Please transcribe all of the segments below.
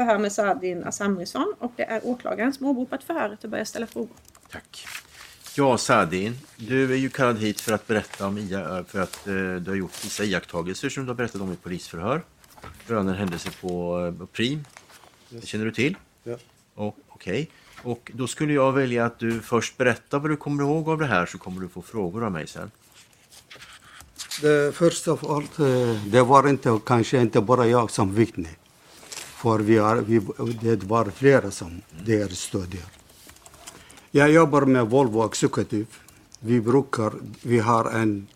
Förhör med Sadin Asamrisson och det är åklagaren som åberopat förhöret och börjar ställa frågor. Tack. Ja, Sadin, du är ju kallad hit för att berätta om IA, för att eh, du har gjort vissa iakttagelser som du har berättat om i polisförhör rörande en händelse på eh, Prim. Det känner du till? Ja. Okej. Och då skulle jag välja att du först berättar vad du kommer ihåg av det här så kommer du få frågor av mig sen. Det, först av allt, eh, det var inte, kanske inte bara jag som vittne. För vi har, vi, det var flera som där stod där. Jag jobbar med Volvo Executive. Vi brukar, vi har en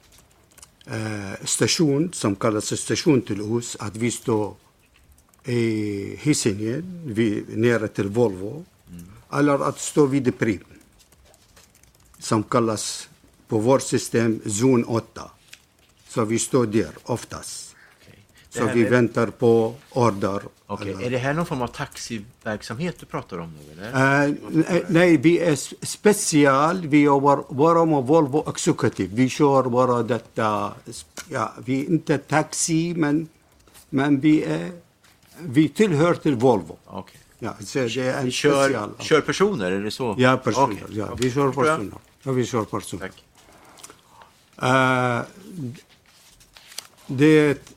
eh, station som kallas station till oss. Att vi står i Hisingen, vi, nere till Volvo. Eller att stå vid Prim. Som kallas på vårt system zon 8. Så vi står där oftast. Så vi är- väntar på order. Eller- Är det här någon form av taxiverksamhet du pratar om nu? Eller? Eh, nej, nej, vi är special. Vi jobbar bara med Volvo Executive. Vi kör bara detta. Ja, vi är inte taxi, men, men vi, är, vi tillhör till Volvo. Okej. Ja, så det är en Ni kör, special. kör personer, är det så? Ja, personer. Okej. Ja, vi kör personer. Ja, vi kör personer. Tack. Eh, det...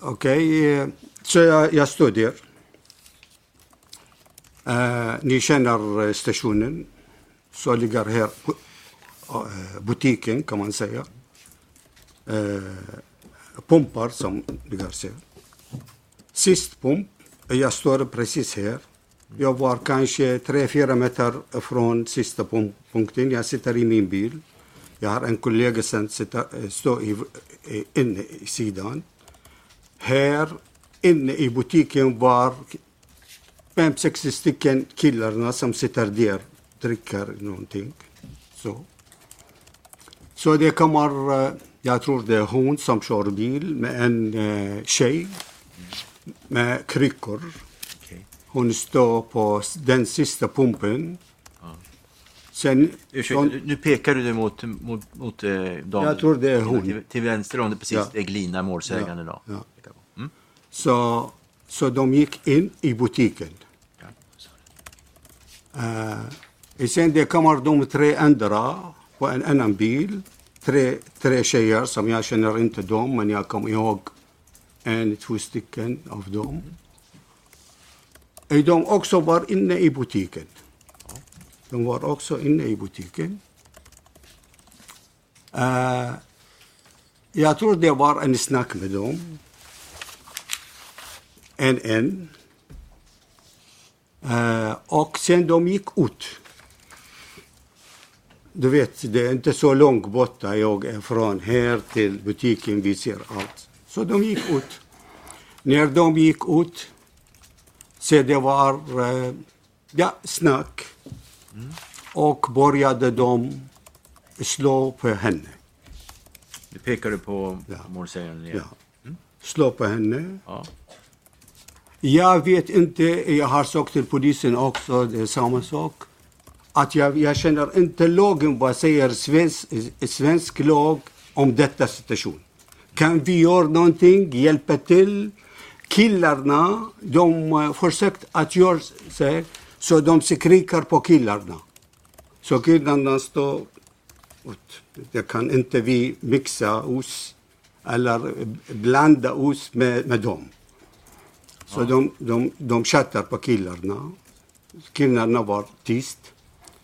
Okej, okay. så jag, jag står där. Eh, ni känner eh, stationen. Så ligger här butiken, kan man säga. Uh, pumpar som ligger så. Sist pump, jag står precis här. Jag var kanske 3-4 meter från sista pump- punkten. Jag sitter i min bil. Jag har en kollega som sitter, står i, inne i sidan. Här inne i butiken var fem, sex stycken killarna som sitter där dricker någonting. Så. Så det kommer, eh, jag tror det är hon som kör bil med en eh, tjej med kryckor. Hon står på den sista pumpen. Sen, Ursäkta, hon- nu- pekar du mot, mot, mot eh, damen. Jag tror det är hon. Till, till vänster om det precis Ja. är Glina, målsägande. Ja, Då. ja. På. Mm. så, så de gick in i butiken. Uh, sen det kommer de tre andra på en annan bil. Tre, tre tjejer som jag känner inte dem, men jag kommer ihåg en, två stycken av dem. Eh, De också var inne i butiken. De var också inne i butiken. Uh, jag tror det var en snack med dem. En, en. Uh, och sen de gick ut. Du vet, det är inte så långt borta jag är från här till butiken, vi ser allt. Så de gick ut. När de gick ut, så det var uh, ja, snack. Och började de slå på henne. Nu pekar du på Ja. målsäganden igen. Ja. Slå på henne. Ja. Jag vet inte, jag har sagt till polisen också, det är samma sak. Att jag, jag känner inte lagen, vad säger svensk, svensk lag om detta situation. Kan vi göra någonting, hjälpa till? Killarna, de uh, försökt att göra så, så de skriker på killarna. Så killarna står. Det kan inte vi mixa oss eller blanda oss med, med dem. Så de, de, de chattar på killarna. Killarna var tyst.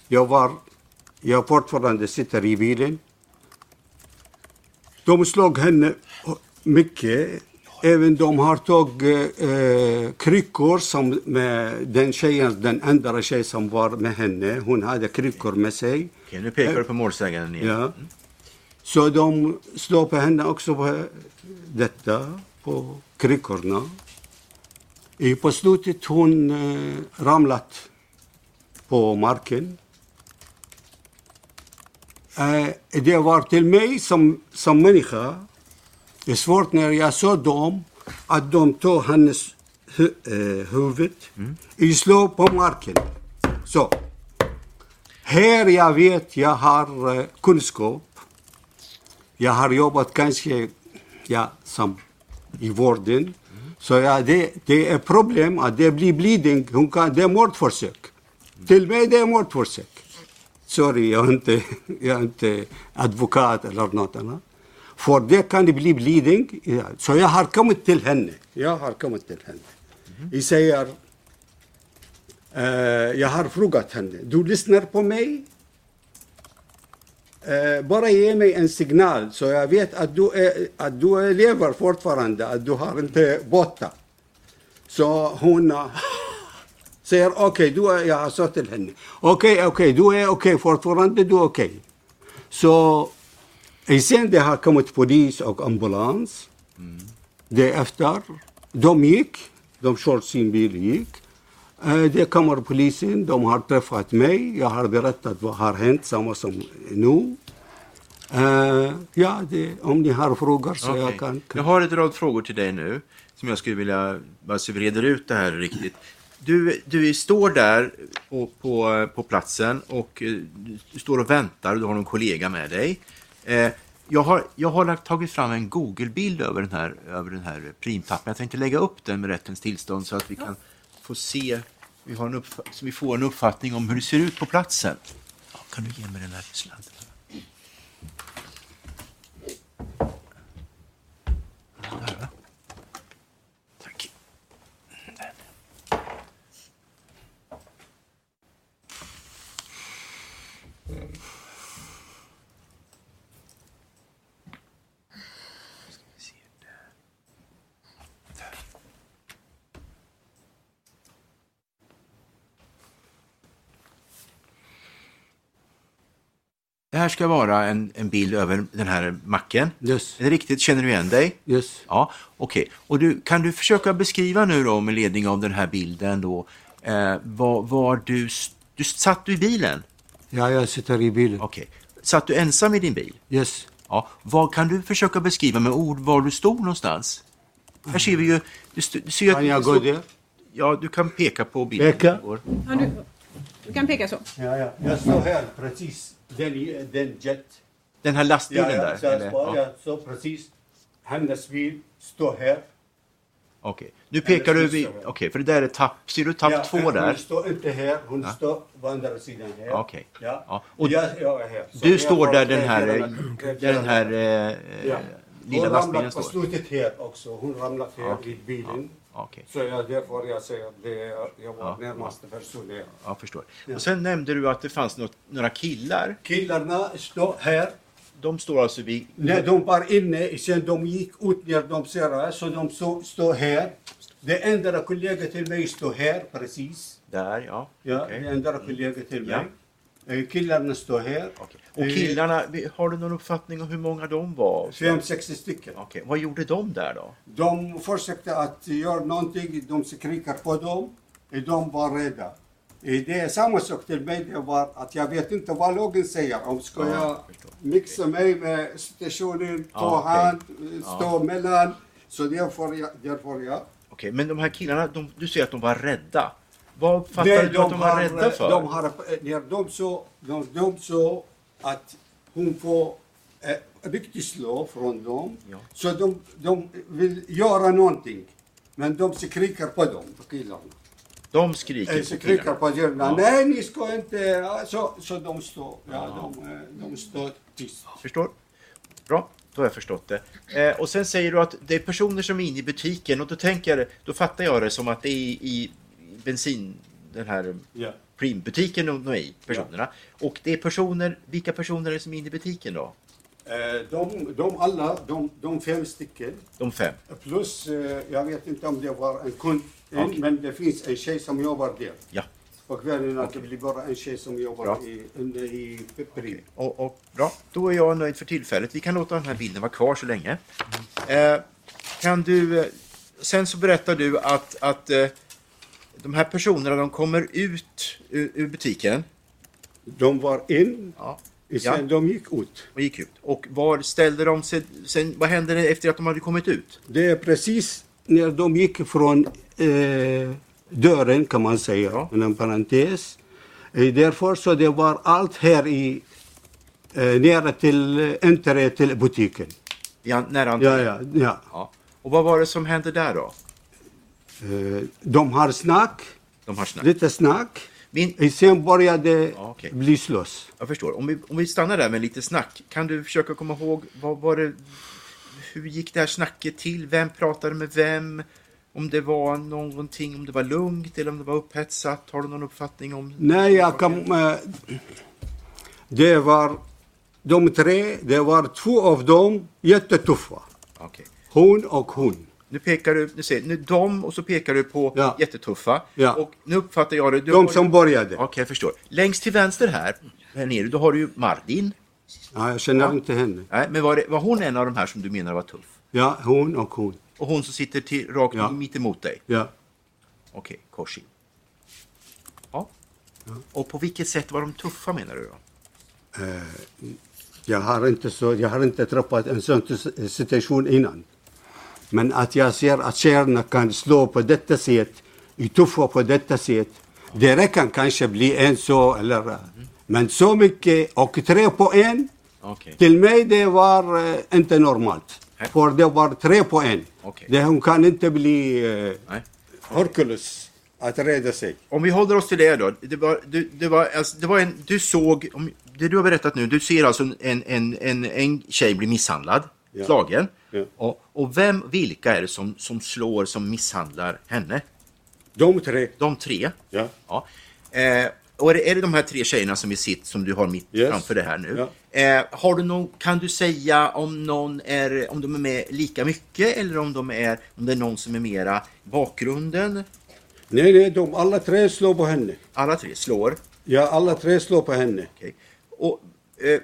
Jag var, jag fortfarande sitter i bilen. De slog henne mycket. Även de har tagit eh, kryckor som med den tjejen, den andra tjejen som var med henne. Hon hade kryckor med sig. Okej, nu pekar du på målsäganden igen. Ja. Så de slår på henne också på detta, på kryckorna. I på slutet hon eh, ramlat på marken. Eh, det var till mig som, som människa det är svårt när jag såg dem att de tog hennes hu, eh, huvud och slog på marken. Så. Här jag vet jag har eh, kunskap. Jag har jobbat kanske ja, som i vården. Så ja, det, det är problem att det blir bleeding. Hon kan, det är mordförsök. Till mig det är mordförsök. Sorry, jag är inte, jag är inte advokat eller något annat. فور ده كان بلي بليدنج سو يا هار كم التلهنة يا هار كم التلهنة يسير يا هار فروقة تهنة دو لسنر بو مي برا يمي ان سيجنال سو يا فيت أدو آه، أدو ليفر فورت فراندا. أدو هار انت بوتا. سو هنا سير أوكي دو يا صوت الهن أوكي أوكي دو أوكي فورت فراندا دو أوكي سو sen det har kommit polis och ambulans. Mm. Därefter, de gick, de körde sin bil gick. Eh, det kommer polisen, de har träffat mig. Jag har berättat vad har hänt, samma som nu. Uh, ja, det, om ni har frågor så okay. jag kan, kan... Jag har ett rad frågor till dig nu som jag skulle vilja, bara så vi reder ut det här riktigt. Du, du står där på, på, på platsen och eh, du står och väntar, du har någon kollega med dig. Eh, jag har, jag har tagit fram en Google-bild över den här, över den här primtappen. Jag tänkte lägga upp den med rättens tillstånd så att vi kan få se, vi, har en så vi får en uppfattning om hur det ser ut på platsen. Ja, kan du ge mig den här sladden? Det här ska vara en, en bild över den här macken. Yes. Är det riktigt? Känner du igen dig? Yes. Ja, okej. Okay. Och du, kan du försöka beskriva nu då med ledning av den här bilden då, eh, var, var du, du, satt du i bilen? Ja, jag sitter i bilen. Okej. Okay. Satt du ensam i din bil? Yes. Ja. Vad kan du försöka beskriva med ord var du stod någonstans? Här ser vi ju... Du, du ser kan jag gå där? Ja, du kan peka på bilden. Peka? Ja, du, du kan peka så. Ja, ja. Jag står här precis den, den jet. Den här lastbilen ja, där? Eller? Ja. ja, så precis. Hennes bil står här. Okej, okay. nu pekar du vid... Okej, okay, för det där är tapp... Ser du tapp ja, två där? Hon står inte här, hon ja. står på andra sidan här. Okej. Okay. Ja. ja. Och jag, jag är här. Så du står där den här, där den här eh, lilla lastbilen står? Hon ramlade på slutet här också. Hon ramlade här vid bilen. Okay. Så jag, därför jag säger att det, jag var ja, närmaste person. Där. Jag förstår. Ja. Och sen nämnde du att det fanns något, några killar. Killarna står här. De står alltså vid... Nej, de var inne, sen de gick ut när de ser det, så de står här. Det enda kollega till mig står här precis. Där, ja. Ja, okay. det enda kollega till mig. Ja. Eh, killarna står här. Okay. Och killarna, har du någon uppfattning om hur många de var? Fem, sex stycken. Okay. Vad gjorde de där då? De försökte att göra någonting, de skriker på dem. De var rädda. Det är samma sak till mig, det var att jag vet inte vad lagen säger. Om ska ja, jag mixa mig med situationen, ta ja, okay. hand, stå ja. mellan. Så därför jag. Därför jag. Okej, okay, men de här killarna, de, du säger att de var rädda. Vad fattade du att de var rädda för? De har, när de så, de, de så att hon får eh, riktigt slå från dem. Ja. Så de, de vill göra någonting. Men de skriker på dem, på killarna. De skriker, eh, på skriker på killarna. Ja. Nej, ni ska inte... Så, så de står, ja, ja. De, eh, de står tyst. Förstår. Bra, då har jag förstått det. Eh, och sen säger du att det är personer som är inne i butiken och då tänker jag, då fattar jag det som att det är i bensin, den här yeah. primbutiken de är i, personerna. Yeah. Och det är personer, vilka personer är det som är inne i butiken då? Eh, de, de alla, de, de fem stycken. De fem? Plus, eh, jag vet inte om det var en kund, okay. men det finns en tjej som jobbar där. Ja. På kvällen okay. det blir bara en tjej som jobbar bra. i, i Prim. Okay. Och, och, bra, då är jag nöjd för tillfället. Vi kan låta den här bilden vara kvar så länge. Mm. Eh, kan du, eh, sen så berättar du att, att eh, de här personerna de kommer ut ur, ur butiken. De var in. Ja. Sen de gick ut. Och gick ut. Och var ställde de sig... Sen, vad hände efter att de hade kommit ut? Det är precis när de gick från eh, dörren kan man säga, Ja. inom parentes. Eh, därför så det var allt här i eh, nere till eh, entret till butiken. An, nära Ja, ja, ja. ja. Och vad var det som hände där då? Eh, de har snack, De har snack. lite snack. Min, Sen började Ja, okej. bli slåss. jag förstår. Om vi, om vi stannar där med lite snack. Kan du försöka komma ihåg vad var det... Hur gick det här snacket till? Vem pratade med vem? Om det var någonting, om det var lugnt eller om det var upphetsat? Har du någon uppfattning om... Nej, jag kan... Eh, det var de tre, det var två av dem jättetuffa. Okej. Hon och hon. Nu pekar du, du ser, nu de och så pekar du på Ja. jättetuffa. Ja. Och nu uppfattar jag det. Du De som ju- började. Okej, jag förstår. Längst till vänster här, här nere, då har du ju Mardin. Ja, jag känner Ja. inte henne. Nej, men var, det, var hon en av de här som du menar var tuff? Ja, hon och hon. Och hon som sitter till, rakt Ja. mitt emot dig? Ja. Okej, kors in. Ja. Och på vilket sätt var de tuffa menar du då? Jag har inte, så, jag har inte träffat en sån situation innan. Men att jag ser att tjejerna kan slå på detta sätt, tuffa på detta sätt. Det kan kanske bli en så, eller... Men så mycket, och tre på en, Okej. till mig det var eh, inte normalt. Nej. För det var tre på en. Okej. Det, hon kan inte bli Nej. Hercules att rädda sig. Om vi håller oss till det då. Det var, du, det var, alltså, det var en, du såg, om, det du har berättat nu, du ser alltså en, en, en, en tjej bli misshandlad, Ja. slagen. Ja. Och, och vem, vilka är det som, som slår, som misshandlar henne? De tre. De tre? Ja. Ja. Eh, och är det, är det de här tre tjejerna som vi sitter, som du har mitt Yes. framför dig här nu? Ja. Eh, har du någon, kan du säga om någon är, om de är med lika mycket eller om de är, om det är någon som är mera bakgrunden? Nej, nej, de alla tre slår på henne. Alla tre slår. Ja, alla tre slår på henne. Okej. Och eh,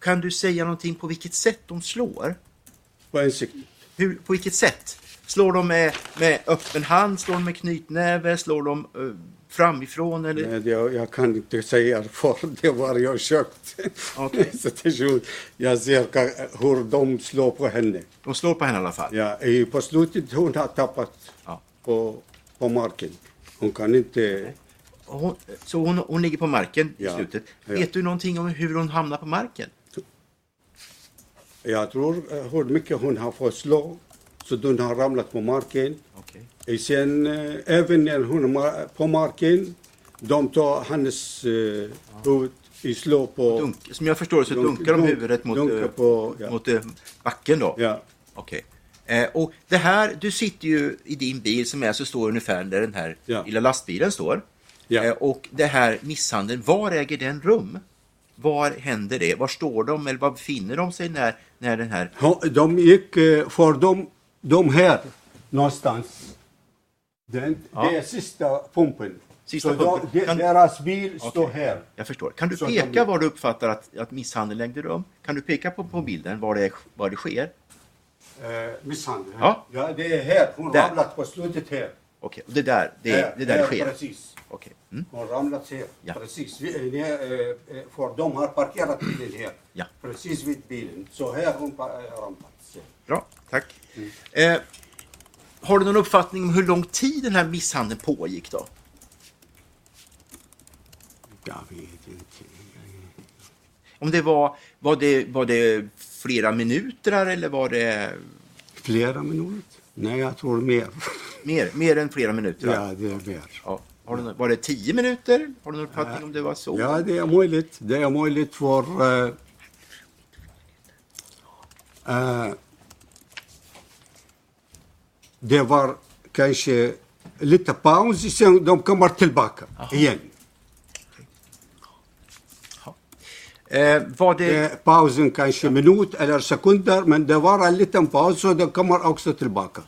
kan du säga någonting på vilket sätt de slår? På ansiktet. Hur, på vilket sätt? Slår de med, med öppen hand? Slår de med knytnäve? Slår de eh, framifrån? Eller? Nej, det, jag kan inte säga för det var jag köpt. Situation. Jag ser hur de slår på henne. De slår på henne i alla fall? Ja, på slutet hon har tappat Ja. på, på marken. Hon kan inte... Och Hon, så hon, hon ligger på marken i Ja. slutet. Ja. Vet du någonting om hur hon hamnar på marken? Jag tror eh, hur mycket hon har fått slå. Så hon har ramlat på marken. Okej. Eh, Sen eh, även när hon är på marken, de tar hennes eh, huvud i slå på... Dunk, som jag förstår det så Dunk- dunkar de dunk- huvudet mot, på, ja. mot backen då? Ja. Okej. Eh, och det här, du sitter ju i din bil som är så står ungefär där den här Ja. lilla lastbilen står. Ja. Eh, och det här misshandeln, var äger den rum? Var händer det? Var står de eller var befinner de sig när, när den här... De gick eh, för de, de här någonstans. Den, Ja. Det är sista pumpen. Sista så pumpen. De, Kan- deras bil står Okej. här. Jag förstår. Kan du Så peka de- var du uppfattar att, att misshandeln ägde rum? Kan du peka på, på bilden var det, var det sker? Eh, misshandel. Ja. ja, det är här. Hon Där. ramlat på slutet här. Okej, och det är där det, Här, det, är där det här, sker? Precis. Okej. Mm. Hon ramlat här. Ja. Precis. Vi, eh, eh, eh, för de har parkerat bilen här. Ja. Precis vid bilen. Så här hon pa- eh, ramlat. Bra, tack. Eh, har du någon uppfattning om hur lång tid den här misshandeln pågick då? Jag vet inte. Om det var, var det, var det flera minuter eller var det Flera minuter? Nej, jag tror mer. mer, mer än flera minuter? ja, det är mer. Ja. Har du, var det tio minuter? Har du någon uppfattning om det var så? Ja, det är möjligt. Det är möjligt för... eh, eh, det var kanske lite paus, sen de kommer tillbaka igen. Eh, var det, Eh, pausen kanske minut eller sekunder, men det var en liten paus så de kommer också tillbaka.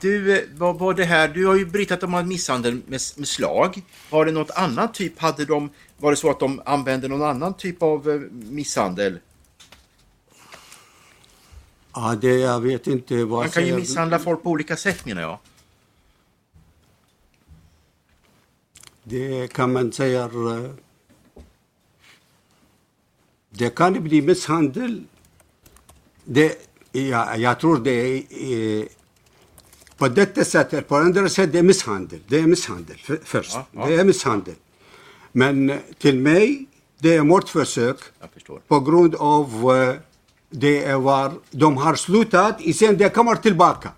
Du, eh, vad var det här? Du har ju berättat om misshandel med, med slag. Var det något annat typ? Hade de, var det så att de använde någon annan typ av eh, misshandel? Ja, det jag vet inte vad Man kan ju misshandla folk på olika sätt menar jag. Det kan man säga... eh, Det kan bli misshandel. Det, ja, jag tror det är på detta sättet. På andra sätt det är misshandel. Det är misshandel för, först. Ja, ja. Det är misshandel. Men eh, till mig, det är mordförsök på grund av eh, det var, de har slutat sen det kommer tillbaka.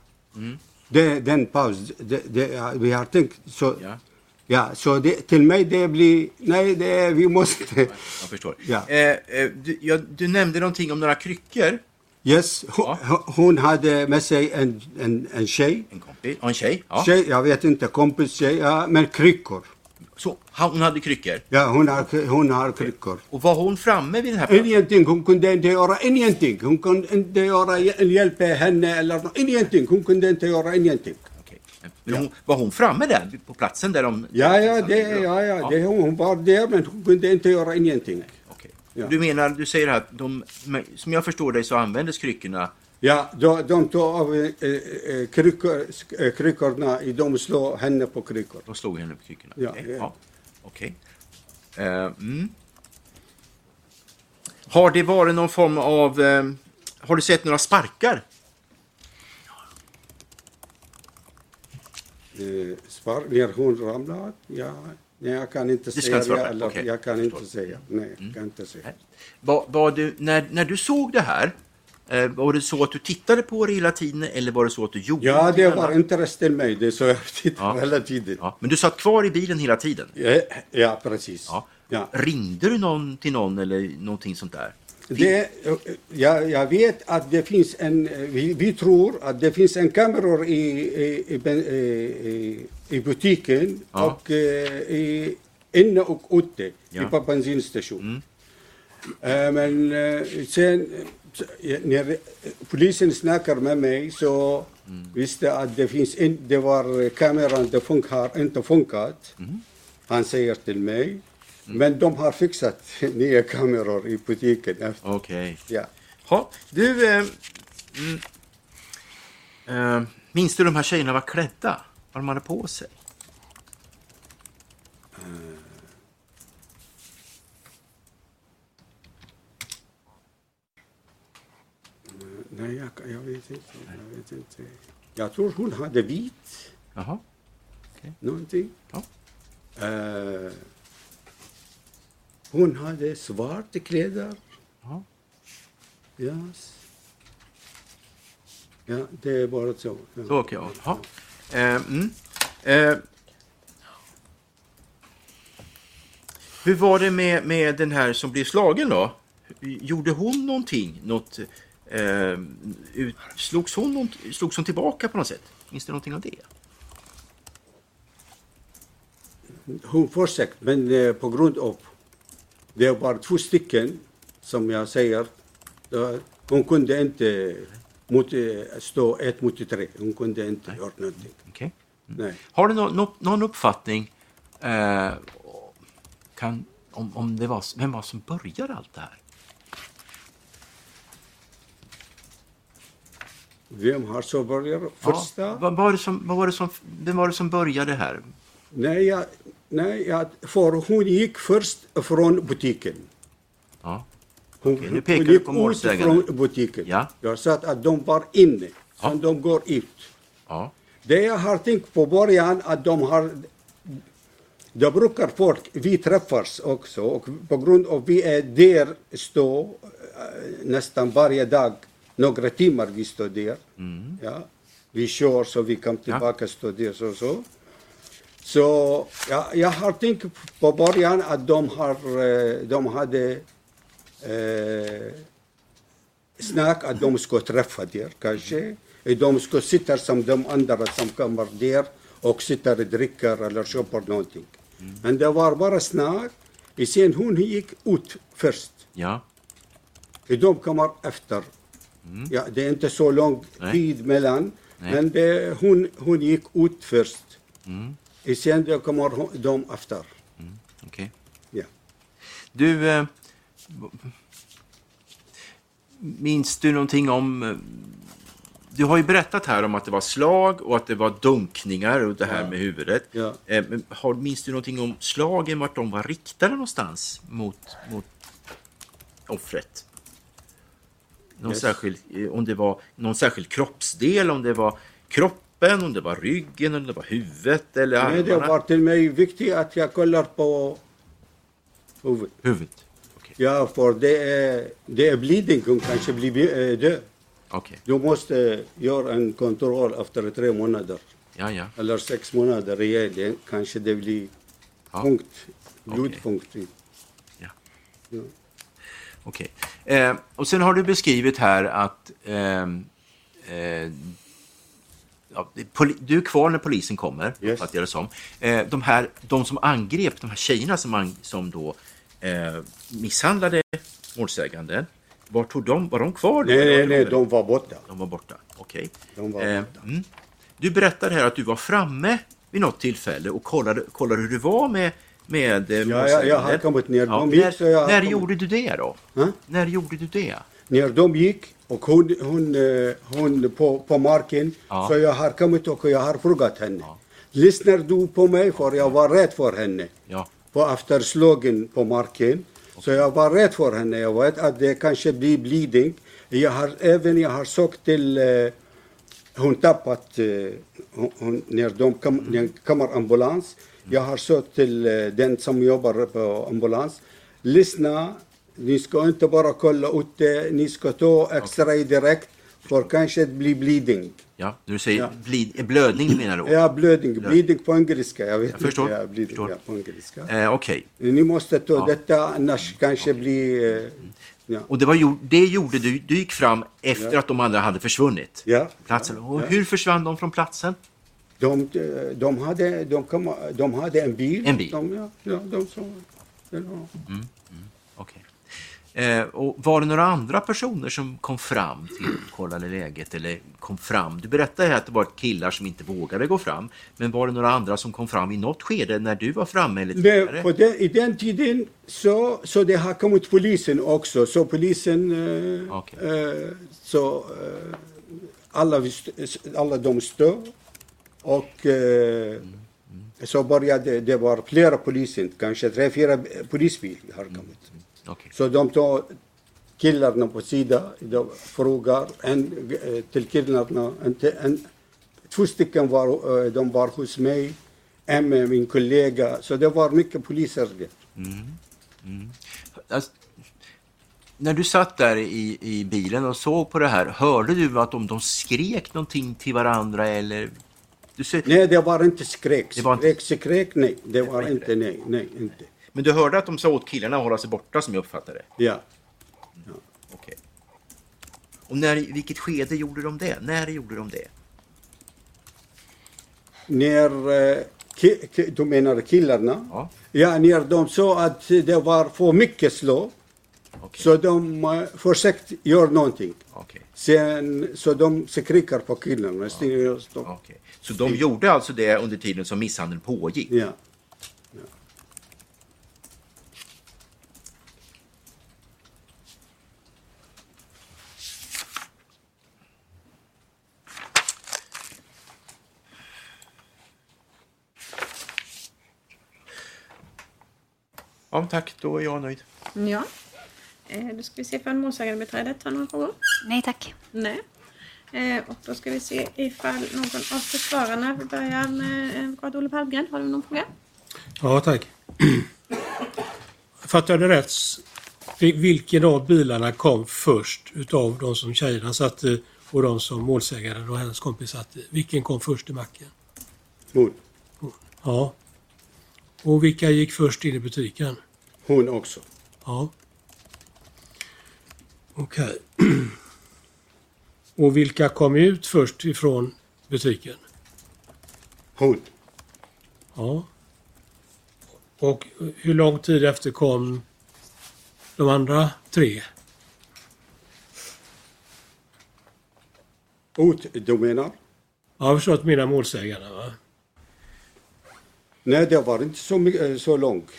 Det, den paus, det, det, vi har tänkt så. Ja. Ja, så det, till mig det blir, nej det, vi måste, Jag förstår. Ja. Eh, eh, du, ja, du nämnde någonting om några kryckor. Yes, hon, Ja. hon hade med sig en, en, en tjej, En kompis en tjej. Ja. tjej, jag vet inte, kompis tjej, ja, men kryckor. Så, hon hade kryckor. Ja, hon har, hon har kryckor. Och var hon framme vid den här platsen? Ingenting, hon kunde inte göra ingenting. Hon kunde inte göra, hjälpa henne eller ingenting. Hon kunde inte göra ingenting. Men hon, var hon framme där på platsen där de... Ja, ja, det, ja, ja, det, hon var där men hon kunde inte göra ingenting. Okej. Ja. Du menar, du säger här att de, som jag förstår dig så användes kryckorna Ja, de, de tog av eh, eh, kryckor, eh, kryckorna de slog henne på kryckor. De slog henne på kryckorna? Ja, Okej. ja. Okej. Eh, mm. Har det varit någon form av... Eh, har du sett några sparkar? Eh, Spar, när hon ramlade, ja, nej, jag kan inte ska säga inte det. Eller, Okej, Jag kan jag inte förstår. säga. Nej, jag kan inte säga. Var, var du, när, när du såg det här, eh, var det så att du tittade på det hela tiden eller var det så att du gjorde Ja, det var till mig. Det så jag tittar Ja. hela tiden. Ja, men du satt kvar i bilen hela tiden? Ja, ja precis. Ja. Ringde du någon till någon eller någonting sånt där? Det, jag, jag vet att det finns en, vi, vi tror att det finns en kameror i, i, i, i, butiken Ja. och eh, i, inne och ute Ja. på bensinstation. Eh, Men eh, sen när polisen snackar med mig så visste att det finns in, det var kameran det fun- har inte funkat. Han säger till mig. Men de har fixat nya kameror i butiken. Okej. Ja. Ja, du... Eh, mm, eh, minns du de här tjejerna var klädda? Vad de hade på sig? Nej, jag, jag vet inte. Jag vet inte. Jag tror hon hade vit, Jaha. någonting. Ja. Eh, hon hade svarta kläder. Ja. Yes. Ja, det är bara så. Ja. Så, okej. ja. Eh, mm. eh, hur var det med, med den här som blev slagen då? Gjorde hon någonting? Något, eh, ut, slogs, hon, slogs hon tillbaka på något sätt? Minns du någonting av det? Hon försökte, men eh, på grund av det var två stycken, som jag säger. Hon kunde inte mot, eh, stå ett mot tre. Hon kunde inte göra någonting. Okej. Nej. Har du nå- någon uppfattning eh, kan, om, om det var, vem var som började allt det här? Vem har så börjat? Första? Ja, vad, var det som, vad var det som, vem var det som började här? Nej, jag, nej för hon gick först från butiken. Ja. Hon, Okej, nu pekar hon gick på ut från butiken. Ja. Jag sa att de var inne, Ja. sen de går ut. Ja. Det jag har tänkt på början att de har det brukar folk, vi träffas också och på grund av vi är där stå eh, nästan varje dag, några timmar vi står där. Ja. Vi kör så vi kommer tillbaka och står där så. så. Så ja, jag har tänkt på början att de, har, eh, de hade eh, snack att de ska träffa där kanske. De ska sitta som de andra som kommer där och sitter och dricker eller köper någonting. Men det var bara snack. Sen hon gick ut först. Ja. De kommer efter. Ja, det är inte så lång tid mellan. Nej. Men det, hon, hon gick ut först. Mm. Och sen det kommer de efter. Okej. Ja. Du, eh, minns du någonting om... eh, Du har ju berättat här om att det var slag och att det var dunkningar och det här med huvudet. Ja. Eh, har, minns du någonting om slagen, vart de var riktade någonstans? Mot, mot offret? Någon Yes. särskild, eh, om det var någon särskild kroppsdel, om det var kroppen, om det var ryggen, om det var huvudet eller Nej, det armarna? var till mig viktigt att jag kollar på huvudet. Huvudet. Okej. Ja, för det är, det är bleeding, hon kanske blir eh, död. Okej. Du måste göra en kontroll efter tre månader. Ja, ja. Eller sex månader igen. Det, kanske det blir Ja. punkt. Blodpunkt. Ja. Ja. Okej. Eh, och sen har du beskrivit här att ehm, eh, ja, du är kvar när polisen kommer, Yes. att göra som. Eh, de, här, de som angrep, de här tjejerna som, an, som då eh, misshandlade målsäganden, var, tog de, var de kvar? då? Nej, nej, nej, de var borta. de var borta. Okej. Var Eh, mm. Du berättade här att du var framme vid något tillfälle och kollade, kollade hur det var med, med eh, ja, jag har kommit ner. Ja, gick, när har när kommit. gjorde du det då? Ha? När gjorde du det? När de gick och hon, hon, eh, hon på, på marken, Ja. så jag har kommit och jag har frågat henne. Lyssnar du på mig? För jag var rädd för henne. Ja. På efterslagen på marken. Så jag var rädd för henne. Jag vet att det kanske blir bleeding. Jag har även jag har sagt till eh, hon tappat eh, hon, hon, när de kom, när det kommer ambulans. Jag har sagt till eh, den som jobbar på ambulans. Lyssna, ni ska inte bara kolla ute, ni ska ta x-ray direkt. För kanske det blir bleeding. Ja, du säger Ja. blid, blödning menar du? Ja, blödning. Bleeding på engelska. Jag vet Jag förstår, inte. Ja, bleeding, förstår. Ja, på engelska. Eh, Okej. Ni måste ta Ja. detta, annars kanske blir... eh, Ja. Och det, var, det gjorde du, du gick fram efter att de andra hade försvunnit? Ja. Platsen. Och hur försvann de från platsen? De, de, hade, de, kom, de hade en bil. En bil? De, ja, ja, de sa... Ja. Okej. Eh, och var det några andra personer som kom fram till kollade läget eller kom fram? Du berättade här att det var killar som inte vågade gå fram. Men var det några andra som kom fram i något skede när du var framme eller Men tidigare? på den, I den tiden så, så det har kommit polisen också. Så polisen... Eh, Okej. eh, så eh, alla, alla de stod. Och eh, så började det var flera poliser, kanske tre, fyra polisbilar har kommit. Okej. Så de tar killarna på sidan, de frågar en, eh, till killarna, en, en, två stycken var, eh, de var hos mig, en med min kollega, så det var mycket poliser där. Alltså, när du satt där i, i bilen och såg på det här, hörde du att de, de skrek någonting till varandra eller? Ser, Nej, det var inte skräck. Det var inte- Skräck, skräck, nej. Det var inte inte, nej, nej, inte. Men du hörde att de sa åt killarna att hålla sig borta som jag uppfattade det? Ja. Okej. Och när, i vilket skede gjorde de det? När gjorde de det? När, eh, ki, ki, du menar killarna? Ja. Ja, när de sa att det var för mycket slå, Okej. så de uh, försökte göra någonting. Okej. Sen, så de skriker på killarna. Ja. Okej. Så de gjorde alltså det under tiden som misshandeln pågick? Ja. Ja, tack. Då är jag nöjd. Ja. Eh, då ska vi se ifall målsägandebiträdet har några frågor. Nej tack. Nej. Eh, och då ska vi se ifall någon av försvararna, vi börjar med eh, advokat Olle Palmgren. Har du någon fråga? Ja, tack. Fattar jag det rätt? vil- Vilken av bilarna kom först utav de som tjejerna satte och de som målsägaren och hennes kompis satte? Vilken kom först i macken? Hon. Ja. Och vilka gick först in i butiken? Hon också. Ja. Okej. Och vilka kom ut först ifrån butiken? Hon. Ja. Och hur lång tid efter kom de andra tre? Ut, du menar? Jag har förstått mina målsägande. Va? Nej, det var inte så, mycket, så långt.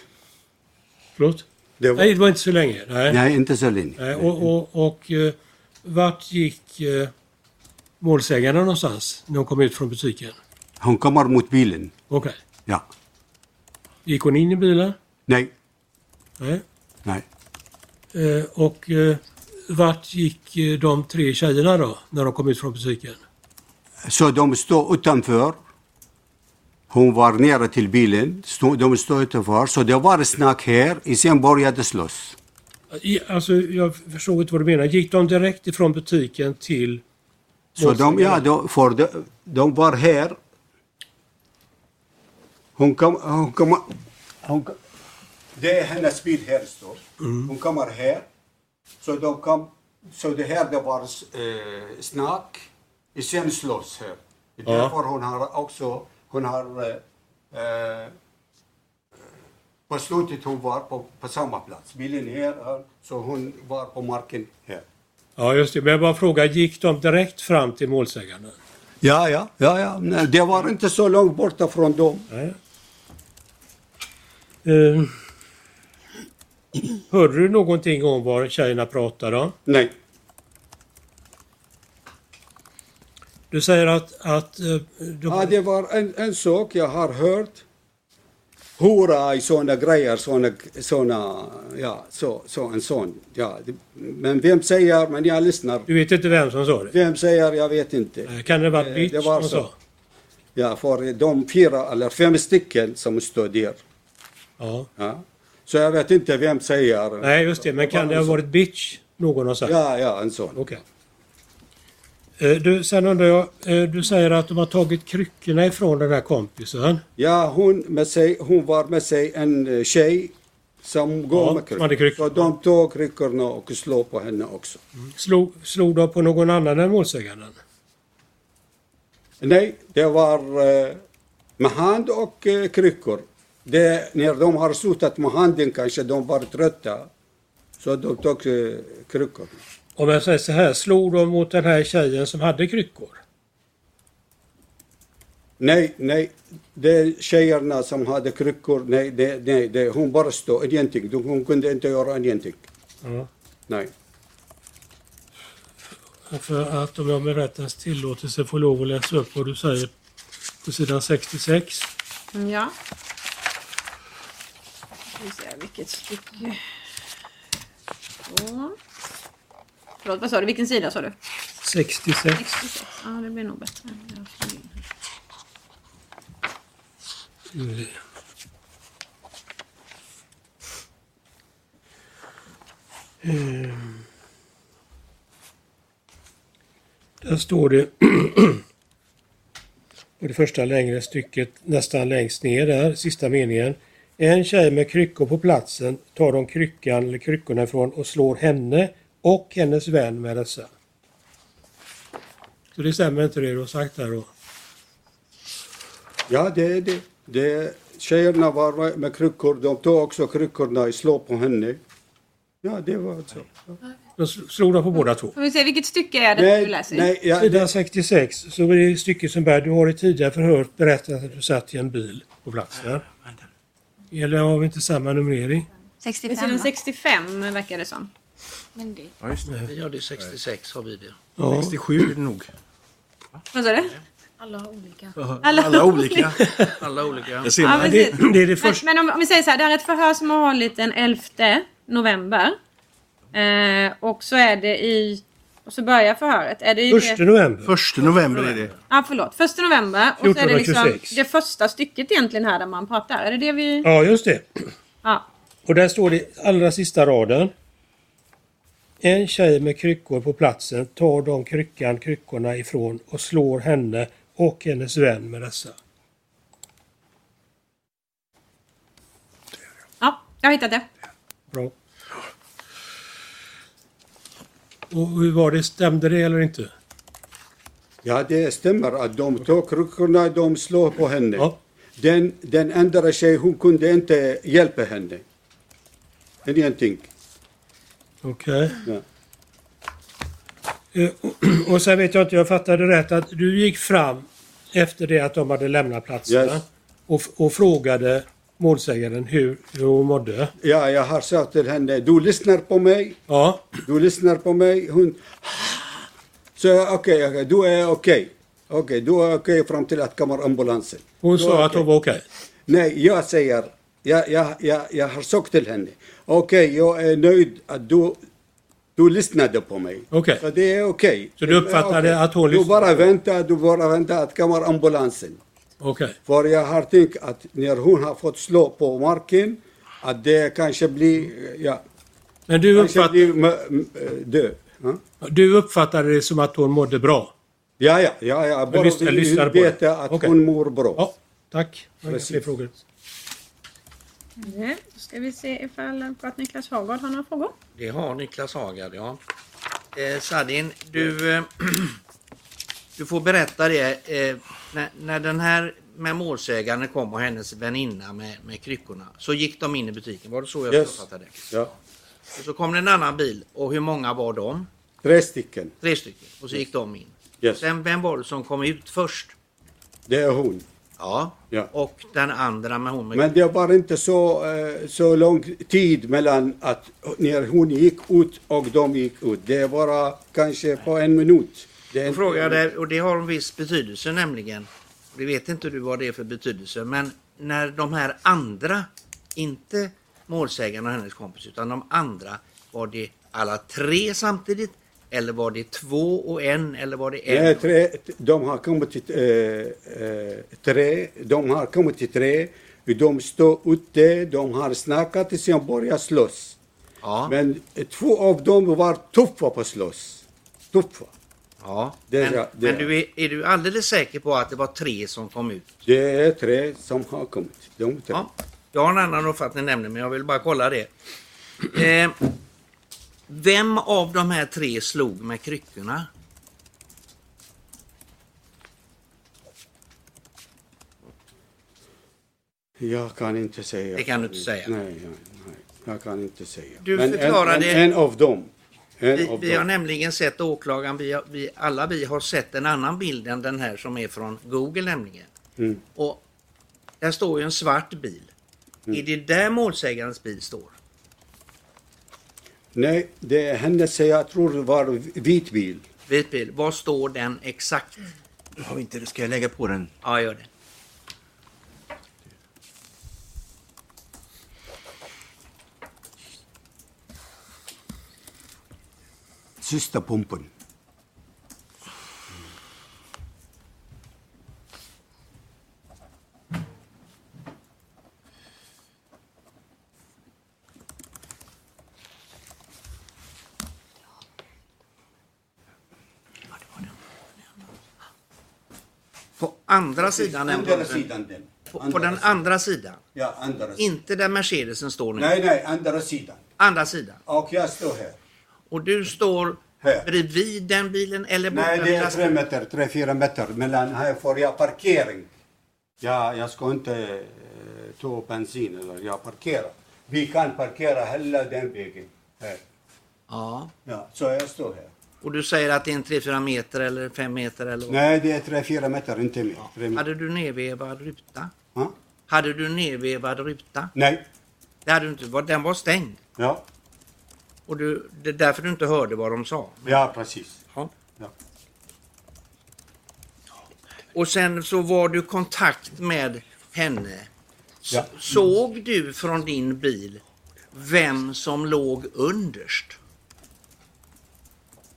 Förlåt? Det var, Nej, det var inte så länge. Nej. nej, inte så länge. Nej, och och, och eh, vart gick eh, målsägarna någonstans när de kom ut från butiken? Hon kommer mot bilen. Okej. Ja. Gick hon in i bilen? Nej, Nej. nej. Eh, och eh, vart gick eh, de tre tjejerna då, när de kom ut från butiken? Så de stod utanför. Hon var nere till bilen. Stod, de stod utanför. Så det var snack här. Sen började slåss. Alltså, jag förstod inte vad du menar. Gick de direkt ifrån butiken till... Så de, ja, de, för de, de var här. Hon kom, hon kom, hon kom, det är hennes bil här står. Hon kommer här. Så de kom, så det här det var eh, snack. Sen slåss här. Därför hon har också, hon har eh, eh, på slutet hon var på, på samma plats. Bilen här, här, så hon var på marken här. Ja, just det. Men jag bara fråga, gick de direkt fram till målsäganden? Ja, ja, ja, ja. Nej, Det var inte så långt borta från dem. Nej. Eh, hörde du någonting om vad tjejerna pratade om? Nej. Du säger att, att eh, de, Ja, det var en, en sak jag har hört. Hora i såna grejer, såna, såna ja, så, så en sån. Ja, men vem säger, men jag lyssnar. du vet inte vem som sa det? Vem säger, jag vet inte. Eh, Kan det ha varit bitch det var som så. sa? Ja, för de fyra eller fem stycken som stod där. Ja. Ja. Så jag vet inte vem säger. Nej, just det. Men kan det ha varit bitch? Någon har sagt? Ja, ja, en sån. Okej. Eh, Du, sen undrar jag, eh, du säger att de har tagit kryckorna ifrån den här kompisen. Ja, hon, med sig, hon var med sig en eh, tjej som går Ja, med hade kryckor. Så de tog kryckorna och slog på henne också. Slog, slog de på någon annan än målsäganden? Nej, det var eh, med hand och eh, kryckor. Det, när de har slutat med handen kanske de var trötta. Så de tog eh, kryckor. Om jag säger så här, slog de mot den här tjejen som hade kryckor? Nej, nej. Det är tjejerna som hade kryckor. Nej, det, nej det, hon bara stod ingenting. De- Hon kunde inte göra ingenting. Ja. Nej. För att om jag med rättens tillåtelse får lov att läsa upp vad du säger på sidan 66. Mm, Ja. Ska vi se vilket stycke. Så. Förlåt, vad sa du? Vilken sida sa du? 66. 66. Ja, det blir nog bättre. Mm. Ehm. Där står det på det första längre stycket nästan längst ner där, sista meningen. En tjej med kryckor på platsen tar de kryckan eller kryckorna ifrån och slår henne och hennes vän med dessa. Så det stämmer inte det du har sagt här då? Ja, det är det. det. Tjejerna var med kryckor. De tog också kryckorna och slog på henne. Ja, det var så. De sl- slog de på båda två? Får vi se, vilket stycke är det du Nej, läser? nej, ja, Sidan det, 66 så är det stycket som bär. Du har i tidigare förhör berättat att du satt i en bil på platsen. Eller har vi inte samma numrering? Det är 65 sidan va? 65 verkar det som. Men det, Ja, just det. Vi har det 66 har vi det. Ja. 67 är det nog. Vad sa du? alla har olika. Alla, Alla olika. Alla olika. Ser Ja, men- Det, det är det första. men om, om vi säger så här, det här är ett förhör som har hållit den 11 november. Eh, och så är det i... Och så börjar förhöret. Är det i Första det, november. Första november är det. Ja, förlåt. Första november. Och så är det liksom 1426. det första stycket egentligen här där man pratar. Är det det vi... Ja, just det. Ja. Och där står det allra sista raden. En tjej med kryckor på platsen tar de kryckan kryckorna ifrån och slår henne och hennes vän med dessa. Ja, jag det. Bra. Och hur var det? Stämde det eller inte? ja, det stämmer att de tog kryckorna och de slog på henne. Ja. Den, den andra tjejen, hon kunde inte hjälpa henne. Ingenting. Okej. Ja. Eh, och- Och sen vet jag inte, jag fattade rätt att du gick fram efter det att de hade lämnat platsen Yes. och, och frågade målsägaren hur, hur hon mådde. Ja, jag har sagt till henne, du lyssnar på mig. Ja, Du lyssnar på mig. Hon... Så okej, okej, du är okej. Okej, du är okej fram till att kommer ambulansen. hon Du sa att hon var okej. Nej, jag säger, jag, jag, jag, jag har sagt till henne, okej, jag är nöjd att du, du lyssnade på mig. Okej. Så det är okej. Så du uppfattade Okej. att hon Du lyssnade? bara vänta, du bara vänta att kommer ambulansen. Okej. För jag har tänkt att när hon har fått slå på marken, att det kanske blir, ja, Men du, kanske uppfatt, blir m- m- död. Ja? du uppfattade det som att hon mådde bra? Ja, ja, ja, ja. bara vi vet att Okej. hon mår bra. Ja, tack. Fler frågor. Nu ska vi se ifall advokat Niklas Hagård har några frågor. Det har Niklas Hagard, ja. Eh, Sadin, du, eh, du får berätta det. Eh, när, när den här med målsäganden kom och hennes väninna med, med kryckorna så gick de in i butiken. Var det så jag Yes. uppfattade det? Ja. Och så kom det en annan bil och hur många var de? Tre stycken. Tre stycken. Och så gick de in. Yes. Sen, vem var det som kom ut först? Det är hon. Ja. Ja. Och den andra med hon med Men det var inte så, eh, så lång tid mellan att när hon gick ut och de gick ut. Det var kanske på en minut. Det inte- frågade, och det har en viss betydelse nämligen. Det vet inte du vad det är för betydelse, men när de här andra, inte målsägaren och hennes kompis, utan de andra, var det alla tre samtidigt? Eller var det två och en? Eller var det en? Nej, tre, de har kommit till eh, tre. De har kommit till tre. De står ute, de har snackat och sen börjat slåss. Ja, Men två av dem var tuffa på slåss. Tuffa. ja. det- men, ja, det- men du är, är du alldeles säker på att det var tre som kom ut? Det är tre som har kommit. De tre. Ja. Jag har en annan uppfattning nämligen, men jag vill bara kolla det. Eh, vem av de här tre slog med kryckorna? Jag kan inte säga. Det kan du inte säga. Nej, nej, nej. Jag kan inte säga. Du Men förklarade- en, en, en av dem. En Vi, vi har nämligen sett åklagaren, vi, har, vi, alla vi har sett en annan bild än den här som är från Google nämligen. Mm. Och där står ju en svart bil. Mm. Är det där målsägarens bil står? Nej, det är hennes, jag tror det var vit bil. Vit bil. Var står den exakt? Har vi inte, ska jag lägga på den? Ja, gör det. Sista pumpen. På andra sidan än Andra sidan den. På, på den andra sidan. Ja, andra sidan. Inte där Mercedesen står nu. Nej, nej, andra sidan. Andra sidan. Och jag står här. Och du står Här. bredvid den bilen eller Nej, borta det vid är tre meter, tre, fyra meter mellan här får jag parkering. Ja, jag ska inte eh, ta bensin eller jag parkerar. Vi kan parkera hela den vägen. Här. Ja. Ja, så jag står här. Och du säger att det är en 3-4 meter eller 5 meter eller vad? Nej, det är tre, fyra meter, inte mer. Meter. Hade du nedvevad ruta? Ja? Hade du nedvevad ruta? Nej. Det hade du inte. Den var stängd. Ja, Och du, det är därför du inte hörde vad de sa. ja precis. Ja. Ja. Och sen så var du i kontakt med henne. Ja. Såg du från din bil vem som låg underst?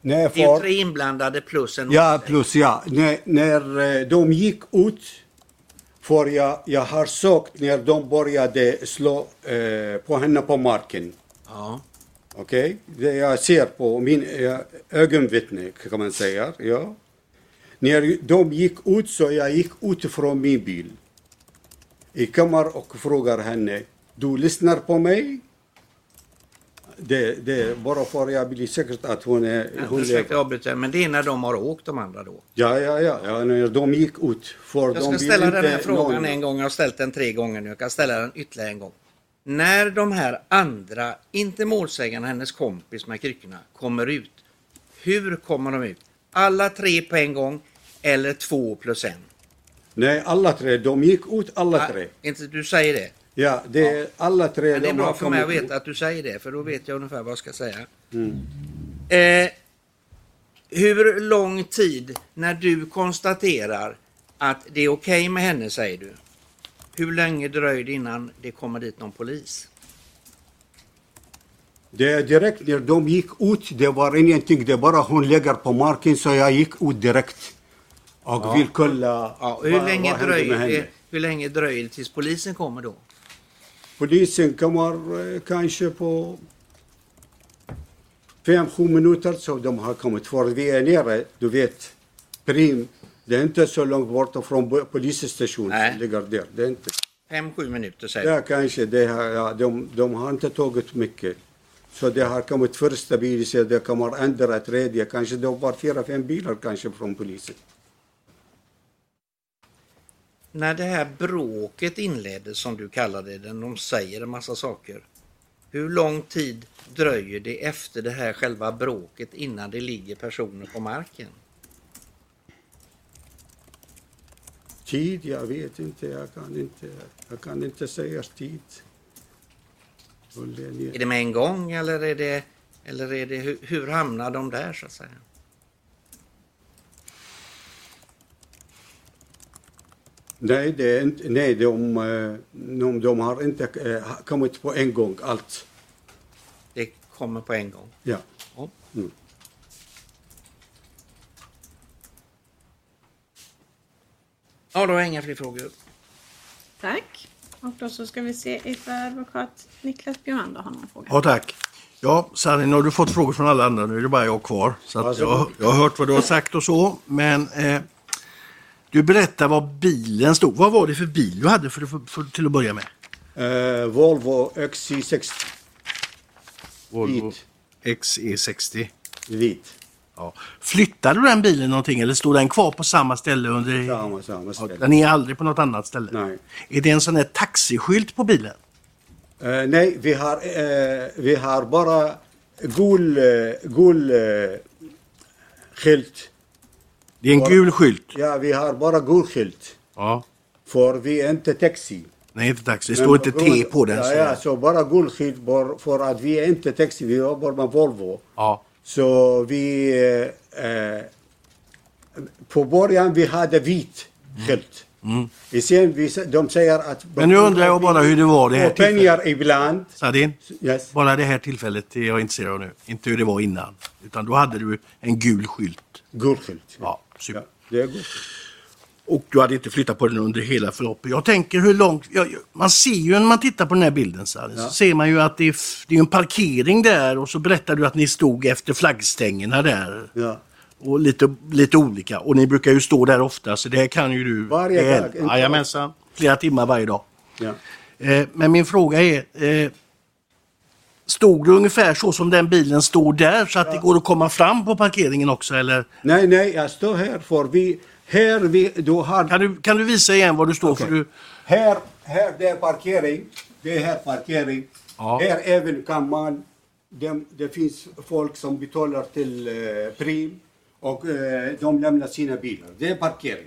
Nej, Det är för... tre inblandade plus en Ja, plus ja. När, när eh, de gick ut, för jag, jag har sagt när de började slå eh, på henne på marken. Ja. Okej? Det jag ser på min eh, ögonvittne kan man säga. Ja. När de gick ut så jag gick ut från min bil. I kammar och frågar henne. Du lyssnar på mig? Det, det bara för jag blir säker att hon är... Hon Ursäkta avbryter, men det är när de har åkt de andra då. Ja, ja, ja, ja. När de gick ut. För Jag ska ställa den här frågan någon- en gång. Jag har ställt den tre gånger nu. Jag kan ställa den ytterligare en gång. När de här andra, inte målsägaren hennes kompis med kryckorna, kommer ut. Hur kommer de ut? Alla tre på en gång eller två plus en? Nej, alla tre. De gick ut alla tre. Ah, inte du säger det. Ja, det är alla tre. Men det är de bra för mig att kommit veta att du säger det, för då vet jag ungefär vad jag ska säga. Mm. Eh, hur lång tid när du konstaterar att det är okej med henne, säger du? hur länge dröjer det innan det kommer dit någon polis? Det är direkt när de gick ut, det var ingenting. Det bara hon lägger på marken så jag gick ut direkt. Och vill kolla Ja, hur, vad- länge hände dröjer det, hur länge dröjer det tills polisen kommer då? Polisen kommer eh, kanske på fem, sju minuter så de har kommit. För vi är nere, du vet, Prim. Det är inte så långt bort från polisstationen ligger där. Det är inte. Fem, sju minuter säger du? Ja, kanske. Det har, ja, de, de har inte tagit mycket. Så det har kommit första bil, så det kommer andra, tredje. Kanske det var fyra, fem bilar kanske från polisen. När det här bråket inleddes som du kallade det, de säger en massa saker. Hur lång tid dröjer det efter det här själva bråket innan det ligger personer på marken? Tid, jag vet inte. Jag kan inte, jag kan inte säga tid. Är det med en gång eller är det, eller är det hur, hur hamnar de där så att säga? Nej, det är inte, nej de, eh, de, de har inte eh, kommit på en gång allt. Det kommer på en gång. Ja. Ja. Mm. Ja, då har jag inga fler frågor. Tack. Och då så ska vi se ifall advokat Niklas Björnander har någon fråga. Ja, tack. Ja, Sanni, nu har du fått frågor från alla andra. Nu är det bara jag kvar. Så jag, jag har hört vad du har sagt och så. Men eh, du berättar vad bilen stod. Vad var det för bil du hade för, för, för, till att börja med? Eh, Volvo XC60 Volvo Vit. XE60. vit. Ja. Flyttade du den bilen någonting eller stod den kvar på samma ställe under... Samma, samma Ja, ställe. den är aldrig på något annat ställe? Nej. Är det en sån här taxiskylt på bilen? Eh, nej, vi har, eh, vi har bara gul, gul skylt. Det är en gul skylt. Ja, vi har bara gul skylt. Ja. För vi är inte taxi. Nej, inte taxi. Det står inte T på den. Ja, så- ja, så bara gul skylt för att vi är inte taxi, vi jobbar med Volvo. ja. Så vi... Eh, eh, på början vi hade vit skylt. Mm. Sen vi, de säger att... Men nu undrar jag bara hur det var det här pengar ibland. Sadin, Yes. bara det här tillfället är jag intresserad av nu. Inte hur det var innan. Utan då hade du en gul skylt. Gul skylt. Ja, super. Ja, det är gul. Och du hade inte flyttat på den under hela förloppet. Jag tänker hur långt... Ja, man ser ju när man tittar på den här bilden Sadin, Ja. så ser man ju att det är, det är en parkering där och så berättar du att ni stod efter flaggstängerna där. Ja. Och lite, lite olika. Och ni brukar ju stå där ofta så det här kan ju du... Varje dag, Jajamensan. Flera timmar varje dag. Eh, men min fråga är, eh, stod det ungefär så som den bilen står där så att det går att komma fram på parkeringen också eller? Nej, nej, jag står här för vi... Här vi... Du har... Kan du, kan du visa igen var du står? Okej. För du, Här, här det är parkering. Det är här parkering. Ja. Här även kan man... Det, det finns folk som betalar till eh, prim och eh, de lämnar sina bilar. Det är parkering.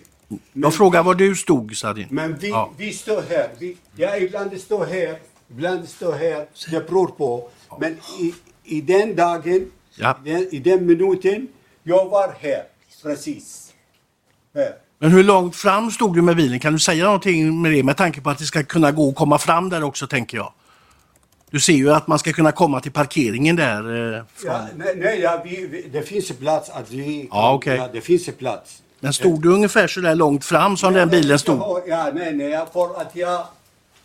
jag frågar var du stod Sadin. Men vi, Ja. vi står här. Vi, jag ibland står här, ibland står här. Det beror på. Men i, i den dagen, Ja. i, den, i den minuten, jag var här. Precis. Här. Men hur långt fram stod du med bilen? Kan du säga någonting med det med tanke på att det ska kunna gå att komma fram där också tänker jag? Du ser ju att man ska kunna komma till parkeringen där. Eh. Ja, nej, nej ja, vi, vi, det finns plats att vi... Ja, okej. ja, det finns plats. Men stod du ungefär så där långt fram som den bilen stod? Ja, Ja, nej, nej, för att jag...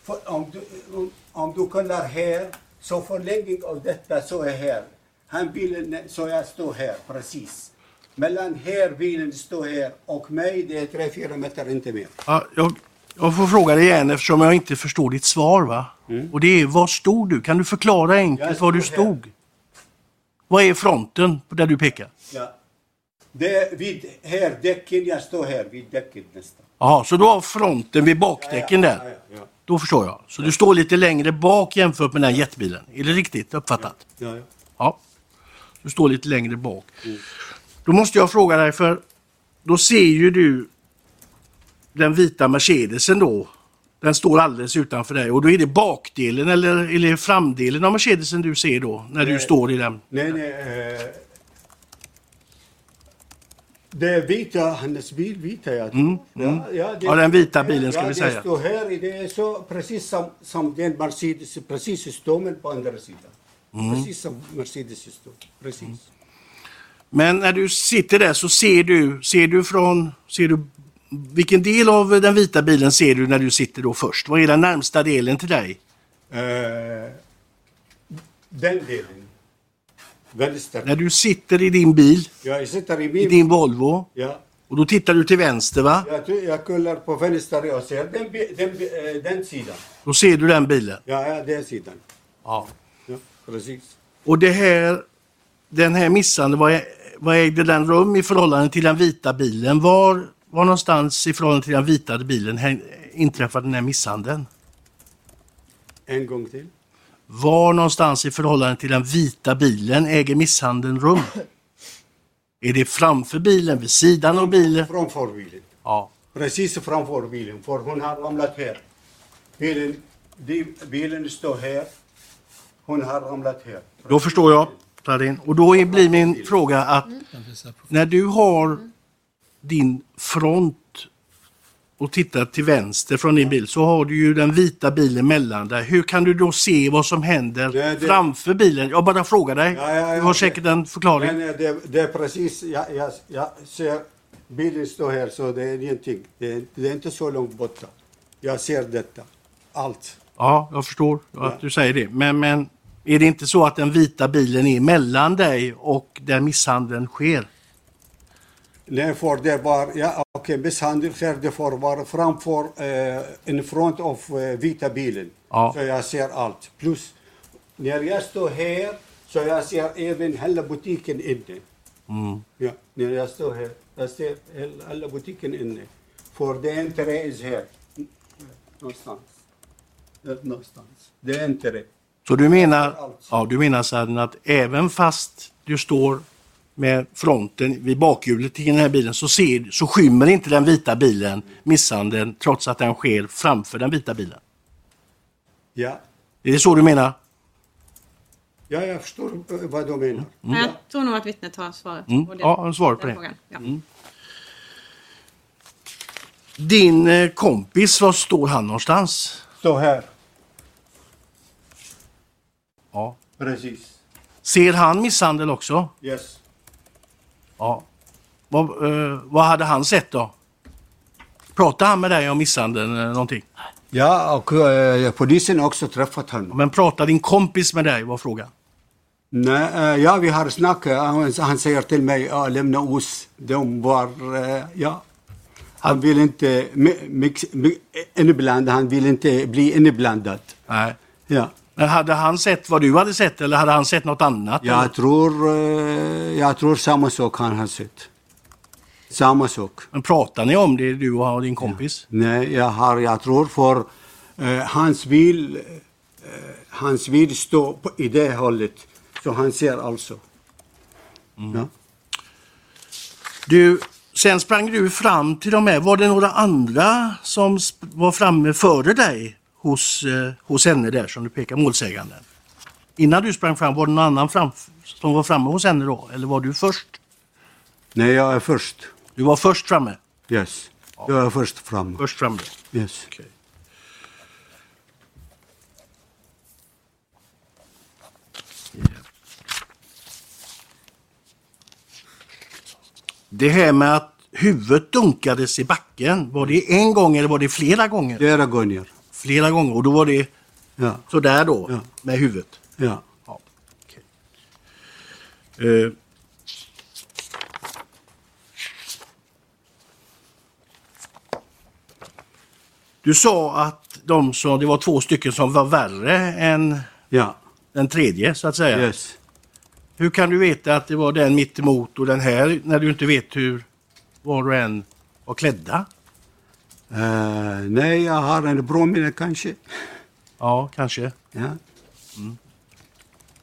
För om, du, om, om du kollar här, så förlängning av detta så är här. Han bilen, så jag står här, precis. Mellan här, bilen står här och mig, det är 3-4 meter, inte mer. Ja, jag, jag får fråga dig igen eftersom jag inte förstår ditt svar. va? Och det är, var stod du? Kan du förklara enkelt var du stod här. Vad är fronten där du pekar? Ja. Det är vid här, däcken, jag står här vid däcket nästan. Jaha, så du har fronten vid bakdäcken Ja, där? ja, ja. Då förstår jag. Så du står lite längre bak jämfört med den här jättebilen. Är det riktigt uppfattat? Ja, ja. Ja. Du står lite längre bak. Då måste jag fråga dig för då ser ju du den vita Mercedesen då. Den står alldeles utanför dig och då är det bakdelen eller, eller framdelen av Mercedesen du ser då när du Nej. står i den. Nej, nej. Det vita, hennes bil vita jag tror. Mm, mm. Ja, det, Ja, den vita bilen ska ja, vi det säga. står här, det är så precis som, som den Mercedes, precis står men på andra sidan. Mm. Precis som Mercedes står. Precis. Men när du sitter där så ser du, ser du från, ser du, vilken del av den vita bilen ser du när du sitter då först? Vad är den närmsta delen till dig? Eh, den delen. Vänster. När du sitter i din bil, Ja, jag sitter i i min... din Volvo, Ja. och då tittar du till vänster va? Jag, jag kollar på vänster och ser den, den, eh, den sidan. Då ser du den bilen. Ja, ja, den sidan. Ja. Ja, precis. Och det här, den här misshandeln, vad, vad ägde den rum i förhållande till den vita bilen? Var, var någonstans i förhållande till den vita bilen inträffade den här misshandeln? En gång till. Var någonstans i förhållande till den vita bilen äger misshandeln rum? Är det framför bilen, vid sidan av bilen? Framför bilen. Ja. Precis framför bilen, för hon har ramlat här. Bilen, bilen står här. Hon har ramlat här. Då förstår jag, Tarin. Och då blir min fråga att när du har din front och tittar till vänster från din bil så har du ju den vita bilen mellan där. Hur kan du då se vad som händer Det- det- framför bilen? Jag bara frågar dig. Ja, ja, ja, du har säkert en förklaring. Men eh, det, det är precis, jag, jag, jag ser bilen står här så det är ingenting. Det det är inte så långt borta. Jag ser detta. Allt. Ja, jag förstår att du säger det. Men, men är det inte så att den vita bilen är mellan dig och där misshandeln sker? Nej, för det var, ja okej, misshandel sker det får vara framför, eh, in front av eh, vita bilen. Ja. Så jag ser allt. Plus, när jag står här så jag ser även hela butiken inne. Mm. Ja, när jag står här, jag ser hela, butiken inne. För det det är här. Någonstans. Det- Någonstans. Det är det. Så du menar, ja, du menar Sadden att även fast du står med fronten vid bakhjulet till den här bilen så, ser, så skymmer inte den vita bilen misshandeln trots att den sker framför den vita bilen? Ja, Är det så du menar? ja jag förstår eh, vad du menar. Men jag tror nog att vittnet har svaret Mm. på det. Ja, han svarar på det. frågan. Ja. Din eh, kompis, var står han någonstans? Stå här. Ja. Precis. Ser han misshandel också? Yes. Ja. Vad, eh, vad hade han sett då? Pratade han med dig om misshandeln eller någonting? Ja, och eh, polisen har också träffat honom. Men pratade din kompis med dig var frågan? Nej, eh, ja, vi har snackat. Han, han säger till mig, ja, lämna oss. De var, eh, ja. Han vill inte mi- mix, mi- inblandad, han vill inte bli inblandad. Nej. Ja. Men hade han sett vad du hade sett eller hade han sett något annat? eller? Jag tror, eh, jag tror samma sak han har sett. Samma sak. Men pratar ni om det, du och din kompis? Nej, jag har, jag tror för eh, hans bil, eh, hans bil står på, i det hållet. Så han ser alltså. Ja. Du, sen sprang du fram till de här. Var det några andra som var framme före dig hos, eh, hos henne där som du pekar målsäganden? Innan du sprang fram, var det någon annan fram, som var framme hos henne då? Eller var du först? Nej, jag är först. Du var först framme? Yes. Jag är först fram. Först framme. Yes. Okej. Det här med att huvudet dunkades i backen, var det en gång eller var det flera gånger? Flera gånger. Flera gånger och då var det Ja. sådär då Ja. med huvudet? Ja. Ja. okej. Eh. Du sa att de som, det var två stycken som var värre än Ja. den tredje så att säga. Yes. Hur kan du veta att det var den mitt emot och den här när du inte vet hur var och en var klädda? Eh, nej, jag har en bra minne kanske. Ja, kanske. Ja.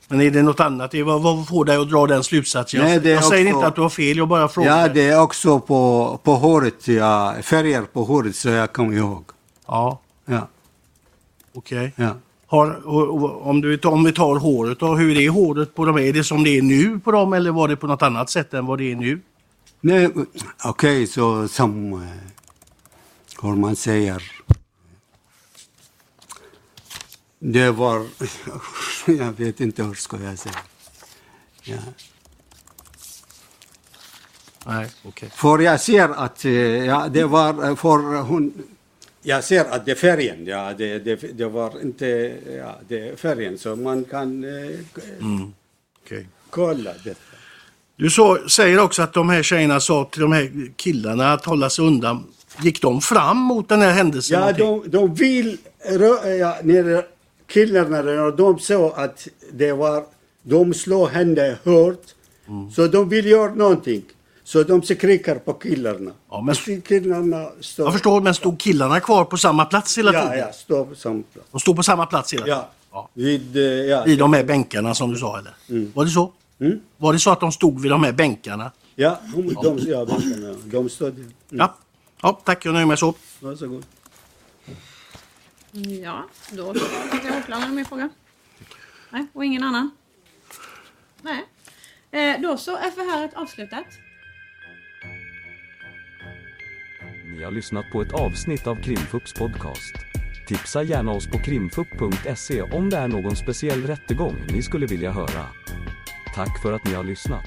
Men är det något annat? Vad, vad får dig att dra den slutsatsen? Nej, jag jag säger också- inte att du har fel, jag bara frågar. ja, det är också på, på håret. Ja, färger på håret så jag kommer ihåg. Ja, Ja. okej. Ja. Har, om, du, om vi tar håret då, hur är håret på dem? Är det som det är nu på dem eller var det på något annat sätt än vad det är nu? Nej, okej, så som... Hur man säger... Det var... Jag vet inte hur ska jag säga. Ja. Nej, okej. För jag ser att eh, ja, det var eh, för hon... Jag ser att det är färgen, ja, det, det, det var inte ja, det är färgen, så man kan eh, k- okej. kolla detta. Du så, säger också att de här tjejerna sa till de här killarna att hålla sig undan. Gick de fram mot den här händelsen? Ja, de, de vill... Ja, när killarna, när de såg att det var... De slår henne hårt, så de vill göra någonting. Så de skriker på killarna. Ja, men- Killarna står... Jag förstår, men stod killarna kvar på samma plats hela Ja, tiden? ja, står på samma plats. De stod på samma plats hela tiden? Ja. Ja. Vid, eh, ja. Vid de här bänkarna som du sa eller? Var det så? Mm. Var det så att de stod vid de här bänkarna? Ja, de, de, ja, bänkarna. de stod. Mm. Ja. Ja, tack jag nöjer mig så. Varsågod. Ja, då så. Har åklagaren min fråga? Nej, och ingen annan? Nej. Eh, då så är förhöret avslutat. Ni har lyssnat på ett avsnitt av Krimfupps podcast. Tipsa gärna oss på krimfupp.se om det är någon speciell rättegång ni skulle vilja höra. Tack för att ni har lyssnat.